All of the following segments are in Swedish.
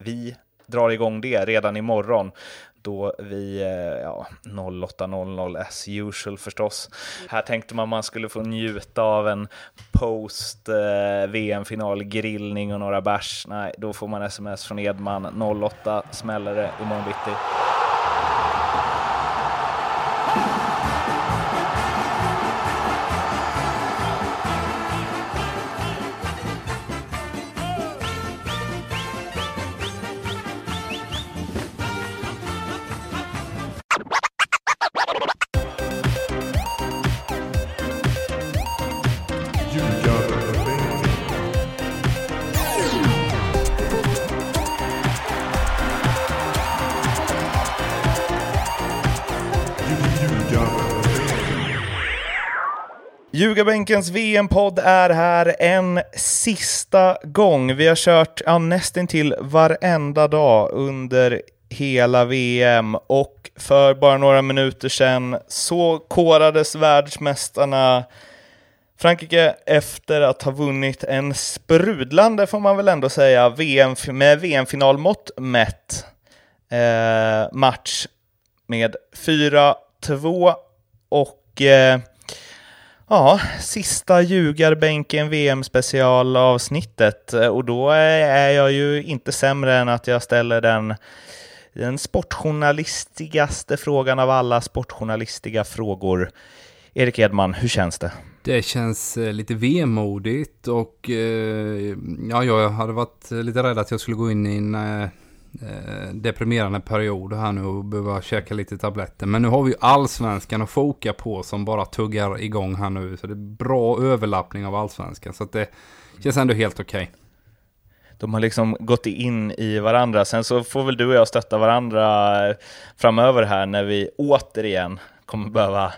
vi drar igång det redan imorgon då vi, eh, ja, 08.00 as usual förstås. Här tänkte man man skulle få njuta av en post eh, VM-final grillning och några bärs. Nej, då får man sms från Edman. 08 smäller det imorgon bitti. Ljugarbänkens VM-podd är här en sista gång. Vi har kört ja, nästan till varenda dag under hela VM och för bara några minuter sedan så korades världsmästarna Frankrike efter att ha vunnit en sprudlande, får man väl ändå säga, VM, med VM-finalmått mätt eh, match med 4-2 och eh, Ja, sista ljugarbänken VM-specialavsnittet eh, och då är jag ju inte sämre än att jag ställer den, den sportjournalistigaste frågan av alla sportjournalistiga frågor. Erik Edman, hur känns det? Det känns eh, lite vemodigt och eh, ja, jag hade varit lite rädd att jag skulle gå in i en eh, deprimerande period här nu och behöva käka lite tabletter. Men nu har vi ju allsvenskan att foka på som bara tuggar igång här nu. Så det är bra överlappning av allsvenskan. Så det känns ändå helt okej. Okay. De har liksom gått in i varandra. Sen så får väl du och jag stötta varandra framöver här när vi återigen kommer behöva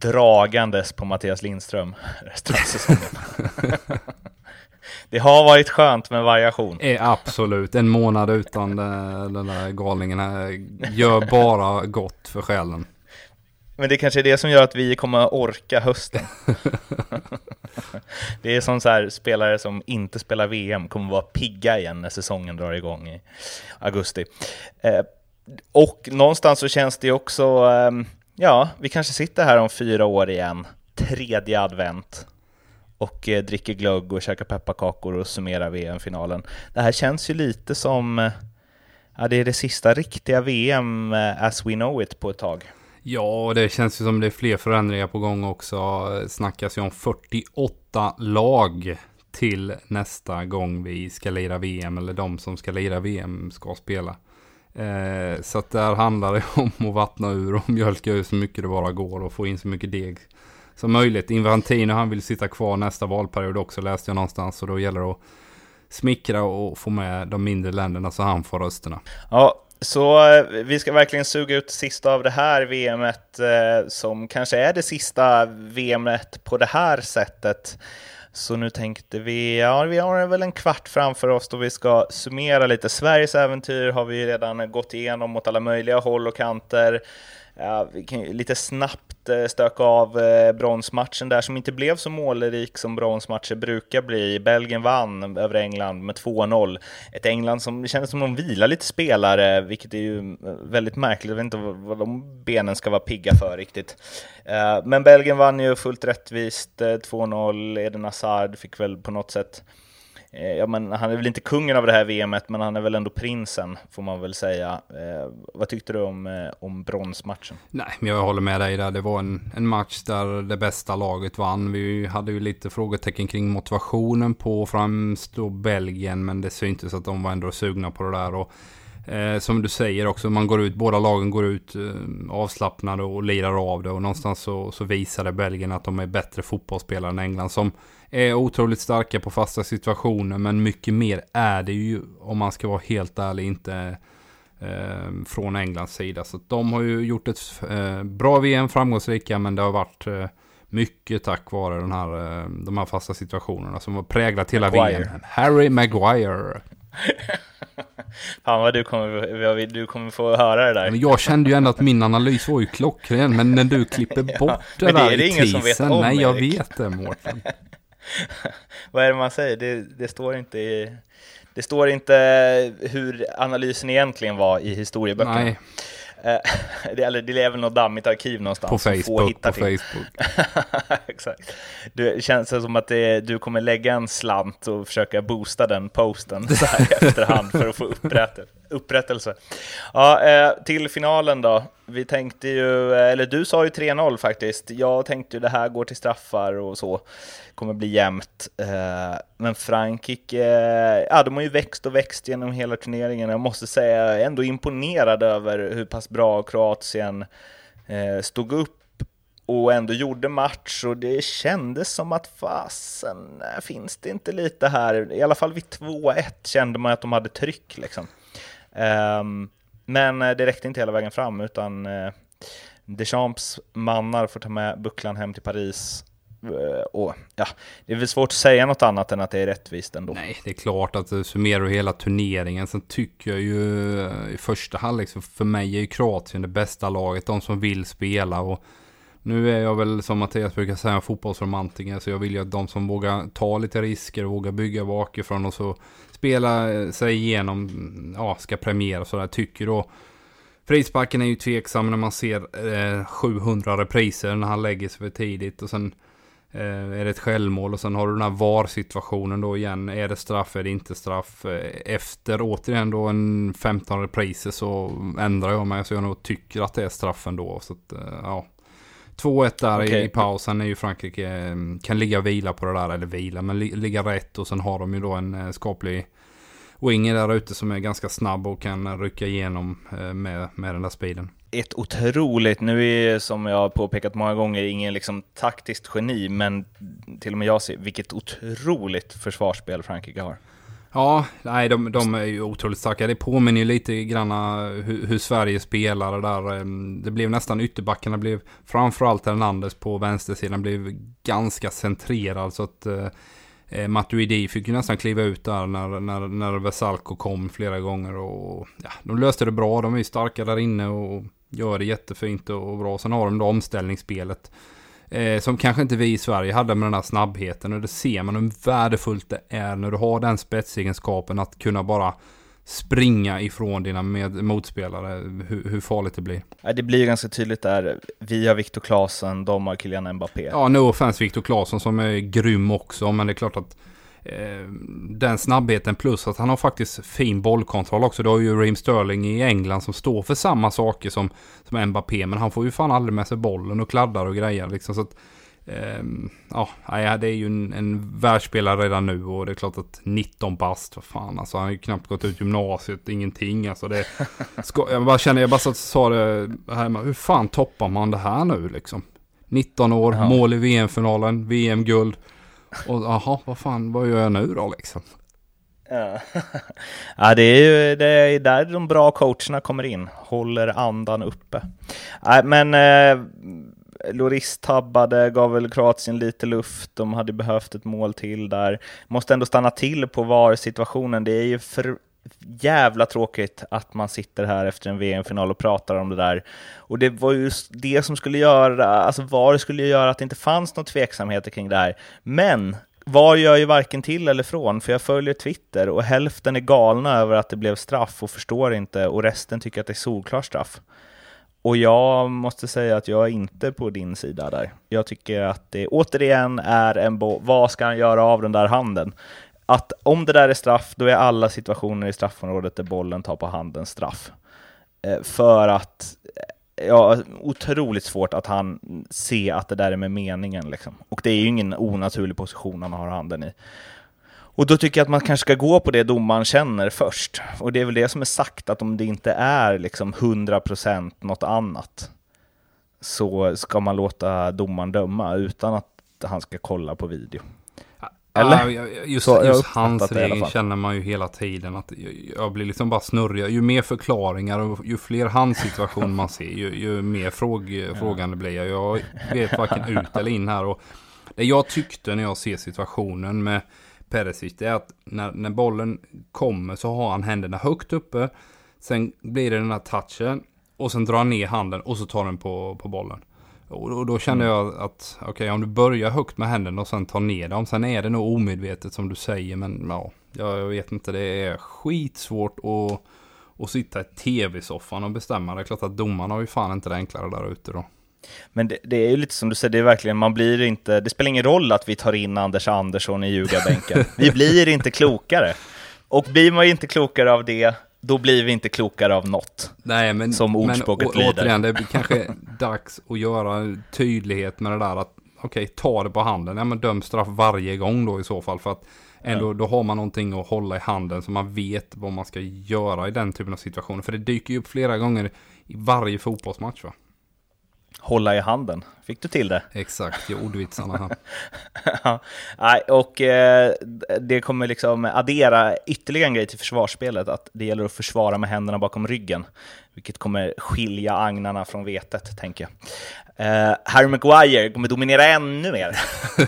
dragandes på Mattias Lindström resten av säsongen. det har varit skönt med variation. Eh, absolut, en månad utan den där galningen här gör bara gott för själen. Men det kanske är det som gör att vi kommer orka hösten. det är som så här, spelare som inte spelar VM kommer vara pigga igen när säsongen drar igång i augusti. Eh, och någonstans så känns det också, eh, ja, vi kanske sitter här om fyra år igen, tredje advent och eh, dricker glögg och käkar pepparkakor och summerar VM-finalen. Det här känns ju lite som, eh, ja det är det sista riktiga VM eh, as we know it på ett tag. Ja, och det känns ju som det är fler förändringar på gång också. Det snackas ju om 48 lag till nästa gång vi ska lira VM, eller de som ska lira VM ska spela. Eh, så att där handlar det om att vattna ur och mjölka ur så mycket det bara går och få in så mycket deg som möjligt. Invantino han vill sitta kvar nästa valperiod också läste jag någonstans. Och då gäller det att smickra och få med de mindre länderna så han får rösterna. Ja, så eh, vi ska verkligen suga ut sista av det här VMet eh, som kanske är det sista VMet på det här sättet. Så nu tänkte vi, ja vi har väl en kvart framför oss då vi ska summera lite. Sveriges äventyr har vi redan gått igenom mot alla möjliga håll och kanter. Ja, vi kan lite snabbt eh, stöka av eh, bronsmatchen där som inte blev så målrik som bronsmatcher brukar bli. Belgien vann över England med 2-0. Ett England som det kändes som de vilar lite spelare, vilket är ju eh, väldigt märkligt. Jag vet inte vad de benen ska vara pigga för riktigt. Eh, men Belgien vann ju fullt rättvist 2-0. Eden Hazard fick väl på något sätt Eh, ja, men han är väl inte kungen av det här VMet, men han är väl ändå prinsen, får man väl säga. Eh, vad tyckte du om, eh, om bronsmatchen? Nej, men jag håller med dig där. Det var en, en match där det bästa laget vann. Vi hade ju lite frågetecken kring motivationen på främst då Belgien, men det syntes att de var ändå sugna på det där. Och, eh, som du säger också, man går ut, båda lagen går ut eh, avslappnade och lirar av det. Och någonstans så, så visade Belgien att de är bättre fotbollsspelare än England, som är otroligt starka på fasta situationer. Men mycket mer är det ju, om man ska vara helt ärlig, inte eh, från Englands sida. Så de har ju gjort ett eh, bra VM, framgångsrika, men det har varit eh, mycket tack vare den här, eh, de här fasta situationerna som har präglat hela Maguire. VM. Harry Maguire. Fan vad du kommer, du kommer få höra det där. Men jag kände ju ändå att min analys var ju klockren, men när du klipper bort ja, det, det där det i teasern, nej jag vet det Mårten. Vad är det man säger? Det, det, står inte i... Det står inte hur analysen egentligen var i historieböckerna. Nej. Eh, det, eller det är väl något dammigt arkiv någonstans. På Facebook. på Facebook. Exakt. Det känns som att det, du kommer lägga en slant och försöka boosta den posten så här i efterhand för att få upprättelse upprättelse. Ja, eh, till finalen då. Vi tänkte ju, eh, eller du sa ju 3-0 faktiskt. Jag tänkte ju det här går till straffar och så kommer bli jämnt. Eh, men Frankrike, ja de har ju växt och växt genom hela turneringen. Jag måste säga, jag är ändå imponerad över hur pass bra Kroatien stod upp och ändå gjorde match och det kändes som att fasen, finns det inte lite här, i alla fall vid 2-1 kände man att de hade tryck liksom. Um, men eh, det räckte inte hela vägen fram utan uh, Deschamps mannar får ta med bucklan hem till Paris eh, och ja, det är väl svårt att säga något annat än att det är rättvist ändå. Nej, det är klart att summerar hela turneringen. Sen tycker jag ju i första halvlek, så för mig är ju Kroatien det bästa laget, de som vill spela. Och nu är jag väl som Mattias brukar säga fotbollsromantiker, så jag vill ju att de som vågar ta lite risker och vågar bygga bakifrån och så spela eh, sig igenom, mm, ja, ska premiera sådär, tycker då Frisparken är ju tveksam när man ser eh, 700 repriser när han lägger sig för tidigt och sen Eh, är det ett självmål och sen har du den här VAR-situationen då igen. Är det straff, är det inte straff? Eh, efter återigen då en 15 repriser så ändrar jag mig. Så jag nog tycker att det är straff ändå. Så att, eh, ja. 2-1 där okay. i, i pausen är ju Frankrike kan ligga och vila på det där. Eller vila, men ligga rätt. Och sen har de ju då en skaplig winger där ute som är ganska snabb och kan rycka igenom med, med den där speeden ett otroligt, nu är som jag har påpekat många gånger, ingen liksom taktiskt geni, men till och med jag ser vilket otroligt försvarsspel Frankrike har. Ja, nej, de, de är ju otroligt starka. Det påminner ju lite granna eh, hur, hur Sverige spelar där. Ehm, det blev nästan ytterbackarna blev, framförallt Hernandez på vänstersidan, blev ganska centrerad. Så att eh, eh, Matuidi fick ju nästan kliva ut där när, när, när Vesalco kom flera gånger. Och, ja, de löste det bra, de är ju starka där inne och gör det jättefint och bra. Sen har de då omställningsspelet. Eh, som kanske inte vi i Sverige hade med den här snabbheten. Och det ser man hur värdefullt det är när du har den spetsegenskapen att kunna bara springa ifrån dina med motspelare, hur, hur, farligt det blir. Ja, det blir ganska tydligt där. Vi har Viktor Claesson, de har Kylian Mbappé. Ja, no offense Viktor Claesson som är grym också, men det är klart att den snabbheten plus att han har faktiskt fin bollkontroll också. Du har ju Raheem Sterling i England som står för samma saker som, som Mbappé. Men han får ju fan aldrig med sig bollen och kladdar och grejer liksom. Så att, eh, ja, det är ju en, en världsspelare redan nu och det är klart att 19 bast, vad fan alltså. Han har ju knappt gått ut gymnasiet, ingenting alltså. Det, ska, jag bara känner, jag bara sa det här med, hur fan toppar man det här nu liksom? 19 år, ja. mål i VM-finalen, VM-guld. Och jaha, vad fan, vad gör jag nu då liksom? Ja, ja det är ju det är där de bra coacherna kommer in, håller andan uppe. Nej, men eh, Loris tabbade, gav väl Kroatien lite luft, de hade behövt ett mål till där. Måste ändå stanna till på VAR-situationen, det är ju för jävla tråkigt att man sitter här efter en VM-final och pratar om det där. Och det var ju det som skulle göra, alltså VAR skulle göra att det inte fanns några tveksamheter kring det här. Men VAR gör ju varken till eller från, för jag följer Twitter och hälften är galna över att det blev straff och förstår inte och resten tycker att det är solklar straff. Och jag måste säga att jag är inte på din sida där. Jag tycker att det återigen är en bo vad ska han göra av den där handen? Att om det där är straff, då är alla situationer i straffområdet där bollen tar på handen straff. Eh, för att, eh, ja, otroligt svårt att han ser att det där är med meningen liksom. Och det är ju ingen onaturlig position han har handen i. Och då tycker jag att man kanske ska gå på det domaren känner först. Och det är väl det som är sagt, att om det inte är liksom 100% något annat, så ska man låta domaren döma utan att han ska kolla på video. Eller? Ja, just, så, just hans regel känner man ju hela tiden att jag blir liksom bara snurrig. Ju mer förklaringar och ju fler handsituationer man ser, ju, ju mer fråg, frågande blir jag. Jag vet varken ut eller in här. Och det jag tyckte när jag ser situationen med Perisic, det är att när, när bollen kommer så har han händerna högt uppe. Sen blir det den här touchen och sen drar han ner handen och så tar den på, på bollen. Och då kände mm. jag att okej okay, om du börjar högt med händerna och sen tar ner dem. Sen är det nog omedvetet som du säger men ja. Jag, jag vet inte, det är skitsvårt att, att sitta i tv-soffan och bestämma. Det är klart att domarna har ju fan inte det enklare där ute då. Men det, det, är ju lite som du säger, det är verkligen, man blir inte, det spelar ingen roll att vi tar in Anders Andersson i ljugarbänken. vi blir inte klokare. Och blir man inte klokare av det, då blir vi inte klokare av något. Nej, men, som ordspråket men, å, lyder. Återigen, det är kanske dags att göra tydlighet med det där att okej, okay, ta det på handen. Ja, men döm straff varje gång då i så fall. För att ändå, ja. då har man någonting att hålla i handen så man vet vad man ska göra i den typen av situationer. För det dyker ju upp flera gånger i varje fotbollsmatch va? Hålla i handen. Fick du till det? Exakt, jag ordvitsarna här. ja, och eh, det kommer liksom addera ytterligare en grej till försvarsspelet, att det gäller att försvara med händerna bakom ryggen, vilket kommer skilja agnarna från vetet, tänker jag. Uh, Harry Maguire kommer dominera ännu mer.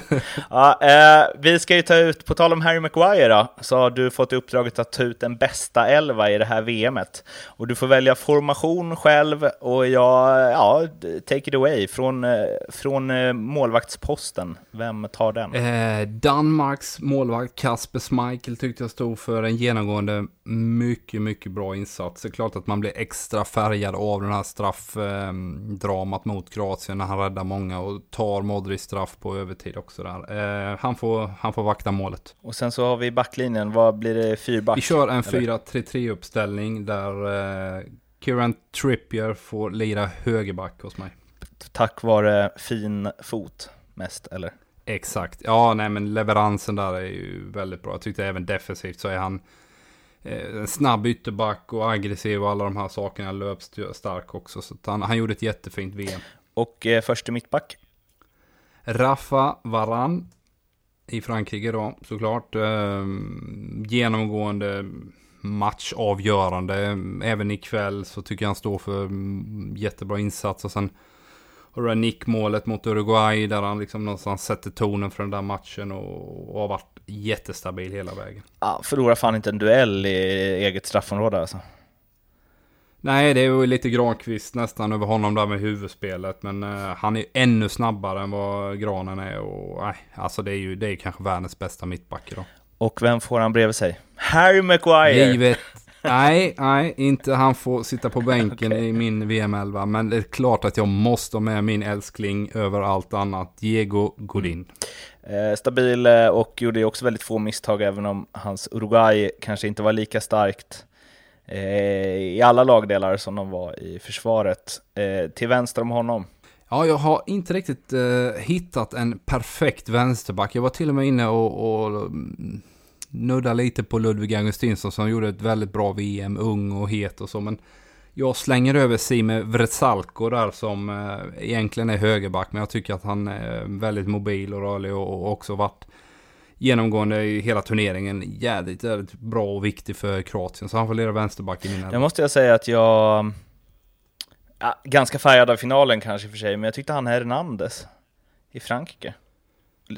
ja, uh, vi ska ju ta ut, på tal om Harry Maguire då, så har du fått uppdraget att ta ut den bästa elva i det här VMet. Och du får välja formation själv och jag, ja, take it away från, uh, från målvaktsposten. Vem tar den? Eh, Danmarks målvakt Kasper Schmeichel tyckte jag stod för en genomgående mycket, mycket bra insats. Det är klart att man blir extra färgad av den här straffdramat mot Kroatien Kroatien när han räddar många och tar Modric straff på övertid också där. Eh, han, får, han får vakta målet. Och sen så har vi backlinjen, vad blir det, fyrback? Vi kör en 4-3-3 uppställning där eh, Kieran Trippier får lira högerback hos mig. Tack vare fin fot mest, eller? Exakt, ja nej men leveransen där är ju väldigt bra. Jag tyckte även defensivt så är han eh, snabb ytterback och aggressiv och alla de här sakerna. Löpstark också. Så han, han gjorde ett jättefint VM. Och eh, förste mittback? Rafa Varan i Frankrike då såklart. Eh, genomgående matchavgörande. Även ikväll så tycker jag han står för mm, jättebra insats. Och sen har du nickmålet mot Uruguay där han liksom någonstans sätter tonen för den där matchen och, och har varit jättestabil hela vägen. Ja, förlorar fan inte en duell i eget straffområde alltså. Nej, det är ju lite Granqvist nästan över honom där med huvudspelet. Men uh, han är ju ännu snabbare än vad Granen är. Och nej, alltså det är ju det är kanske världens bästa mittback idag. Och vem får han bredvid sig? Harry Maguire! Givet. Nej, nej, inte han får sitta på bänken i min VM-11. Men det är klart att jag måste ha med min älskling över allt annat. Diego Godin. Eh, stabil eh, och gjorde också väldigt få misstag, även om hans Uruguay kanske inte var lika starkt Eh, i alla lagdelar som de var i försvaret. Eh, till vänster om honom. Ja, jag har inte riktigt eh, hittat en perfekt vänsterback. Jag var till och med inne och, och mm, nudda lite på Ludvig Augustinsson som gjorde ett väldigt bra VM, ung och het och så. Men jag slänger över Sime Vrsalko där som eh, egentligen är högerback. Men jag tycker att han är väldigt mobil och rörlig och, och också varit genomgående i hela turneringen. Jävligt, jävligt bra och viktig för Kroatien. Så han får lira vänsterback i min Det måste jag säga att jag... Ja, ganska färgad av finalen kanske för sig, men jag tyckte han Hernandez i Frankrike.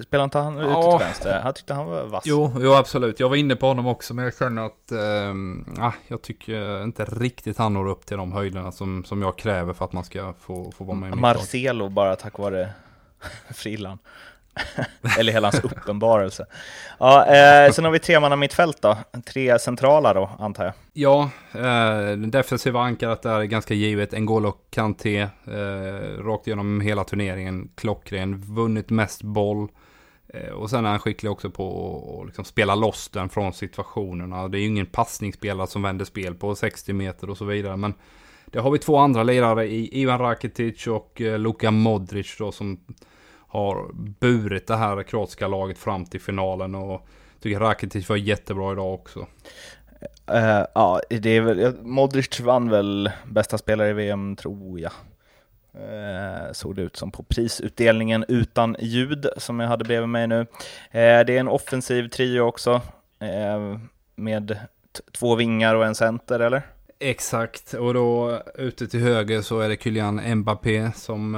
Spelade inte han ja. ute till vänster? Han tyckte han var vass. Jo, jo, absolut. Jag var inne på honom också, men jag känner att eh, jag tycker inte riktigt han når upp till de höjderna som, som jag kräver för att man ska få, få vara med i Marcelo bara tack vare frillan. Eller hela hans uppenbarelse. Ja, eh, sen har vi tre man mittfält då. Tre centrala då, antar jag. Ja, eh, defensiva ankaret är ganska givet. N'Golo Kanté, eh, rakt igenom hela turneringen. Klockren, vunnit mest boll. Eh, och sen är han skicklig också på att liksom spela loss den från situationerna. Det är ju ingen passningsspelare som vänder spel på 60 meter och så vidare. Men det har vi två andra lirare i Ivan Rakitic och eh, Luka Modric då som har burit det här kroatiska laget fram till finalen och tycker Rakitic var jättebra idag också. Uh, ja, det är väl, Modric vann väl bästa spelare i VM tror jag. Uh, såg det ut som på prisutdelningen utan ljud som jag hade bredvid mig nu. Uh, det är en offensiv trio också med två vingar och en center eller? Exakt, och då ute till höger så är det Kylian Mbappé som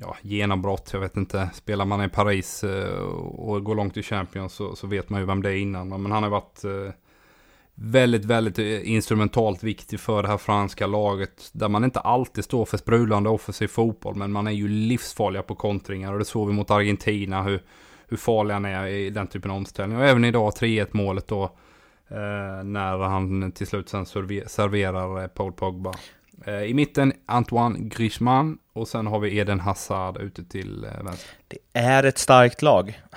ja, genombrott. Jag vet inte, spelar man i Paris eh, och går långt i Champions så, så, vet man ju vem det är innan. Men han har varit eh, väldigt, väldigt eh, instrumentalt viktig för det här franska laget. Där man inte alltid står för sprudlande offensiv fotboll. Men man är ju livsfarliga på kontringar. Och det såg vi mot Argentina hur, hur farlig han är i den typen av omställning. Och även idag 3-1 målet då. Eh, när han till slut sen serverar Paul Pogba. Eh, I mitten Antoine Griezmann och sen har vi Eden Hazard ute till eh, vänster. Det är ett starkt lag.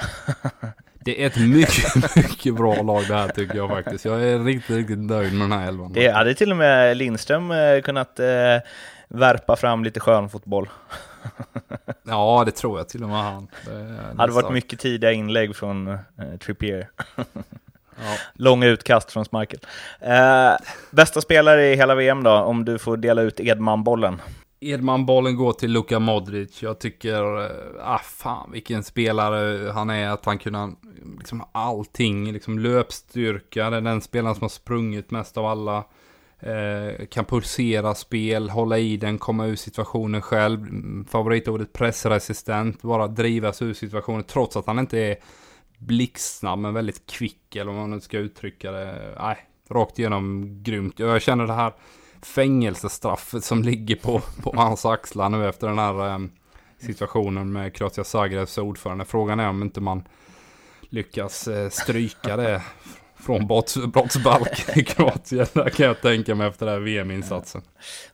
Det är ett mycket, mycket bra lag det här tycker jag faktiskt. Jag är riktigt, riktigt nöjd med den här elvan. Det hade till och med Lindström eh, kunnat eh, värpa fram lite skön fotboll. ja, det tror jag till och med han. Det, det hade varit mycket tidiga inlägg från eh, Trippier ja. Långa utkast från Smarkel. Eh, bästa spelare i hela VM då, om du får dela ut Edman-bollen? Edman-bollen går till Luka Modric. Jag tycker, eh, ah fan vilken spelare han är. Att han kunde, liksom allting, liksom löpstyrka. Det är den spelaren som har sprungit mest av alla. Eh, kan pulsera spel, hålla i den, komma ur situationen själv. Mm, favoritordet pressresistent, bara drivas ur situationen trots att han inte är blixtsnabb men väldigt kvick eller vad man nu ska uttrycka det. Nej, rakt igenom grymt. Jag känner det här fängelsestraffet som ligger på, på hans axlar nu efter den här eh, situationen med Kroatia Zagrebs ordförande. Frågan är om inte man lyckas eh, stryka det från brotts, brottsbalken i Kroatien. Där kan jag tänka mig efter den här VM-insatsen.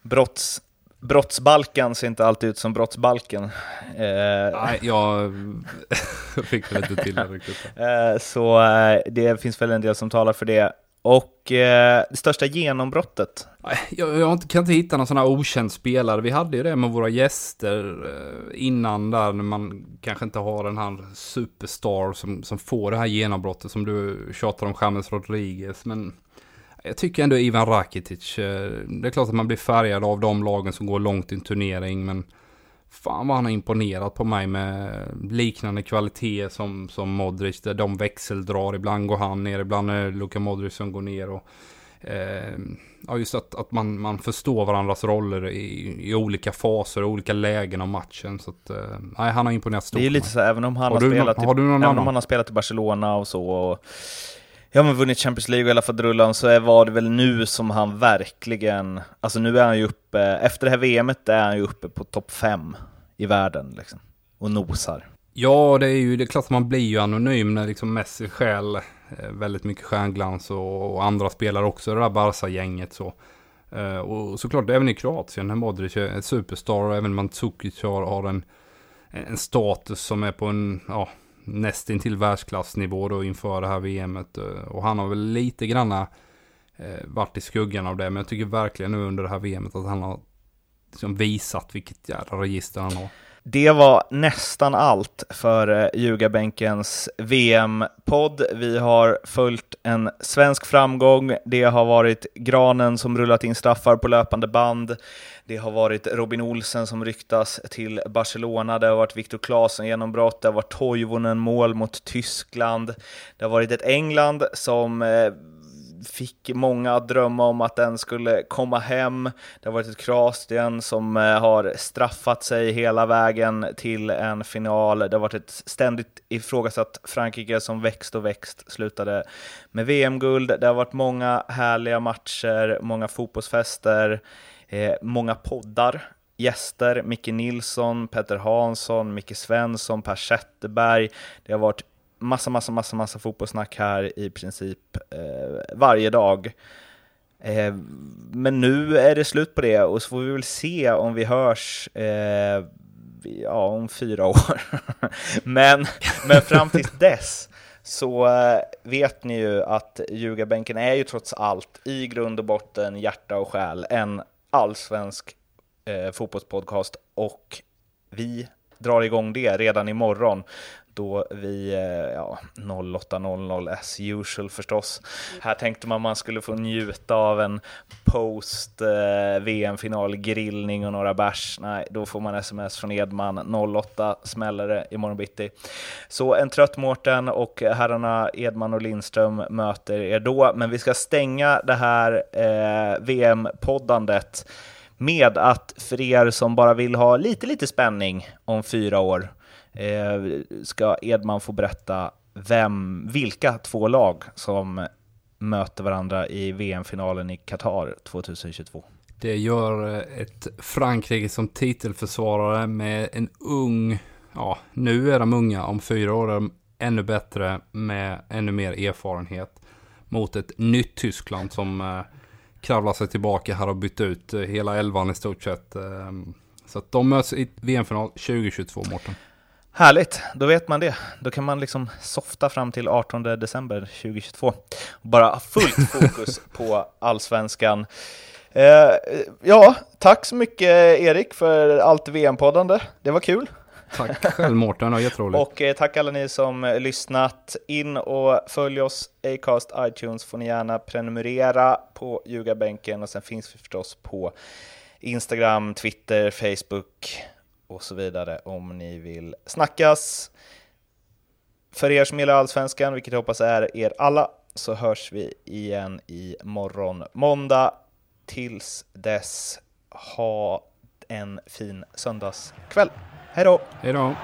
Brotts, brottsbalkan ser inte alltid ut som brottsbalken. Eh, Nej, jag fick väl inte till det riktigt. Eh, så eh, det finns väl en del som talar för det. Och eh, det största genombrottet? Jag, jag kan inte hitta någon sån här okänd spelare. Vi hade ju det med våra gäster eh, innan där när man kanske inte har den här superstar som, som får det här genombrottet som du tjatar om James Rodriguez. Men jag tycker ändå Ivan Rakitic. Eh, det är klart att man blir färgad av de lagen som går långt i en turnering. Men fan vad han har imponerat på mig med liknande kvalitet som, som Modric. Där de växeldrar, ibland går han ner, ibland är det Luka Modric som går ner. Och, eh, ja, just att, att man, man förstår varandras roller i, i olika faser och olika lägen av matchen. Så att, eh, nej, han har imponerat stort. Det är lite så, även om han har, har spelat, någon, har även annan? om han har spelat i Barcelona och så, och Ja men vunnit Champions League och hela faderullan så var det väl nu som han verkligen, alltså nu är han ju uppe, efter det här VMet är han ju uppe på topp 5 i världen liksom, och nosar. Ja, det är ju det är klart att man blir ju anonym när liksom Messi själv eh, väldigt mycket stjärnglans och, och andra spelare också, det där Barca-gänget så. Uh, och såklart även i Kroatien, när Modric är en superstar och även Mandzukic har, har en, en status som är på en, ja, nästintill världsklassnivå då inför det här VMet. Eh, och han har väl lite granna eh, varit i skuggan av det. Men jag tycker verkligen nu under det här VMet att han har liksom visat vilket jävla register han har. Det var nästan allt för eh, Ljugarbänkens VM-podd. Vi har följt en svensk framgång. Det har varit Granen som rullat in straffar på löpande band. Det har varit Robin Olsen som ryktas till Barcelona. Det har varit Viktor Claesson genombrott. Det har varit Toivonen mål mot Tyskland. Det har varit ett England som eh, fick många att drömma om att den skulle komma hem. Det har varit ett Kroatien som eh, har straffat sig hela vägen till en final. Det har varit ett ständigt ifrågasatt Frankrike som växt och växt, slutade med VM-guld. Det har varit många härliga matcher, många fotbollsfester, eh, många poddar gäster, Micke Nilsson, Petter Hansson, Micke Svensson, Per Zetterberg. Det har varit massa, massa, massa, massa fotbollssnack här i princip eh, varje dag. Eh, men nu är det slut på det och så får vi väl se om vi hörs eh, ja, om fyra år. men, men fram till dess så eh, vet ni ju att Ljugarbänken är ju trots allt i grund och botten, hjärta och själ, en allsvensk eh, fotbollspodcast och vi drar igång det redan imorgon då vi, eh, ja, 08.00 as usual förstås. Här tänkte man man skulle få njuta av en post eh, VM-final grillning och några bärs. Nej, då får man sms från Edman 08 smäller det imorgon bitti. Så en trött Mårten och herrarna Edman och Lindström möter er då, men vi ska stänga det här eh, VM-poddandet med att för er som bara vill ha lite, lite spänning om fyra år Eh, ska Edman få berätta vem, vilka två lag som möter varandra i VM-finalen i Qatar 2022. Det gör eh, ett Frankrike som titelförsvarare med en ung, ja nu är de unga, om fyra år är de ännu bättre med ännu mer erfarenhet mot ett nytt Tyskland som eh, kravlar sig tillbaka här och bytt ut hela elvan i stort sett. Ehm, så att de möts i VM-final 2022, Mårten. Härligt, då vet man det. Då kan man liksom softa fram till 18 december 2022 och bara ha fullt fokus på allsvenskan. Eh, ja, tack så mycket Erik för allt VM-poddande. Det var kul. Tack själv Mårten, det jätteroligt. Och eh, tack alla ni som lyssnat. In och följ oss, Acast, iTunes får ni gärna prenumerera på Ljugarbänken och sen finns vi förstås på Instagram, Twitter, Facebook och så vidare om ni vill snackas. För er som gillar Allsvenskan, vilket jag hoppas är er alla, så hörs vi igen i morgon måndag. Tills dess, ha en fin söndagskväll. Hej då! Hej då!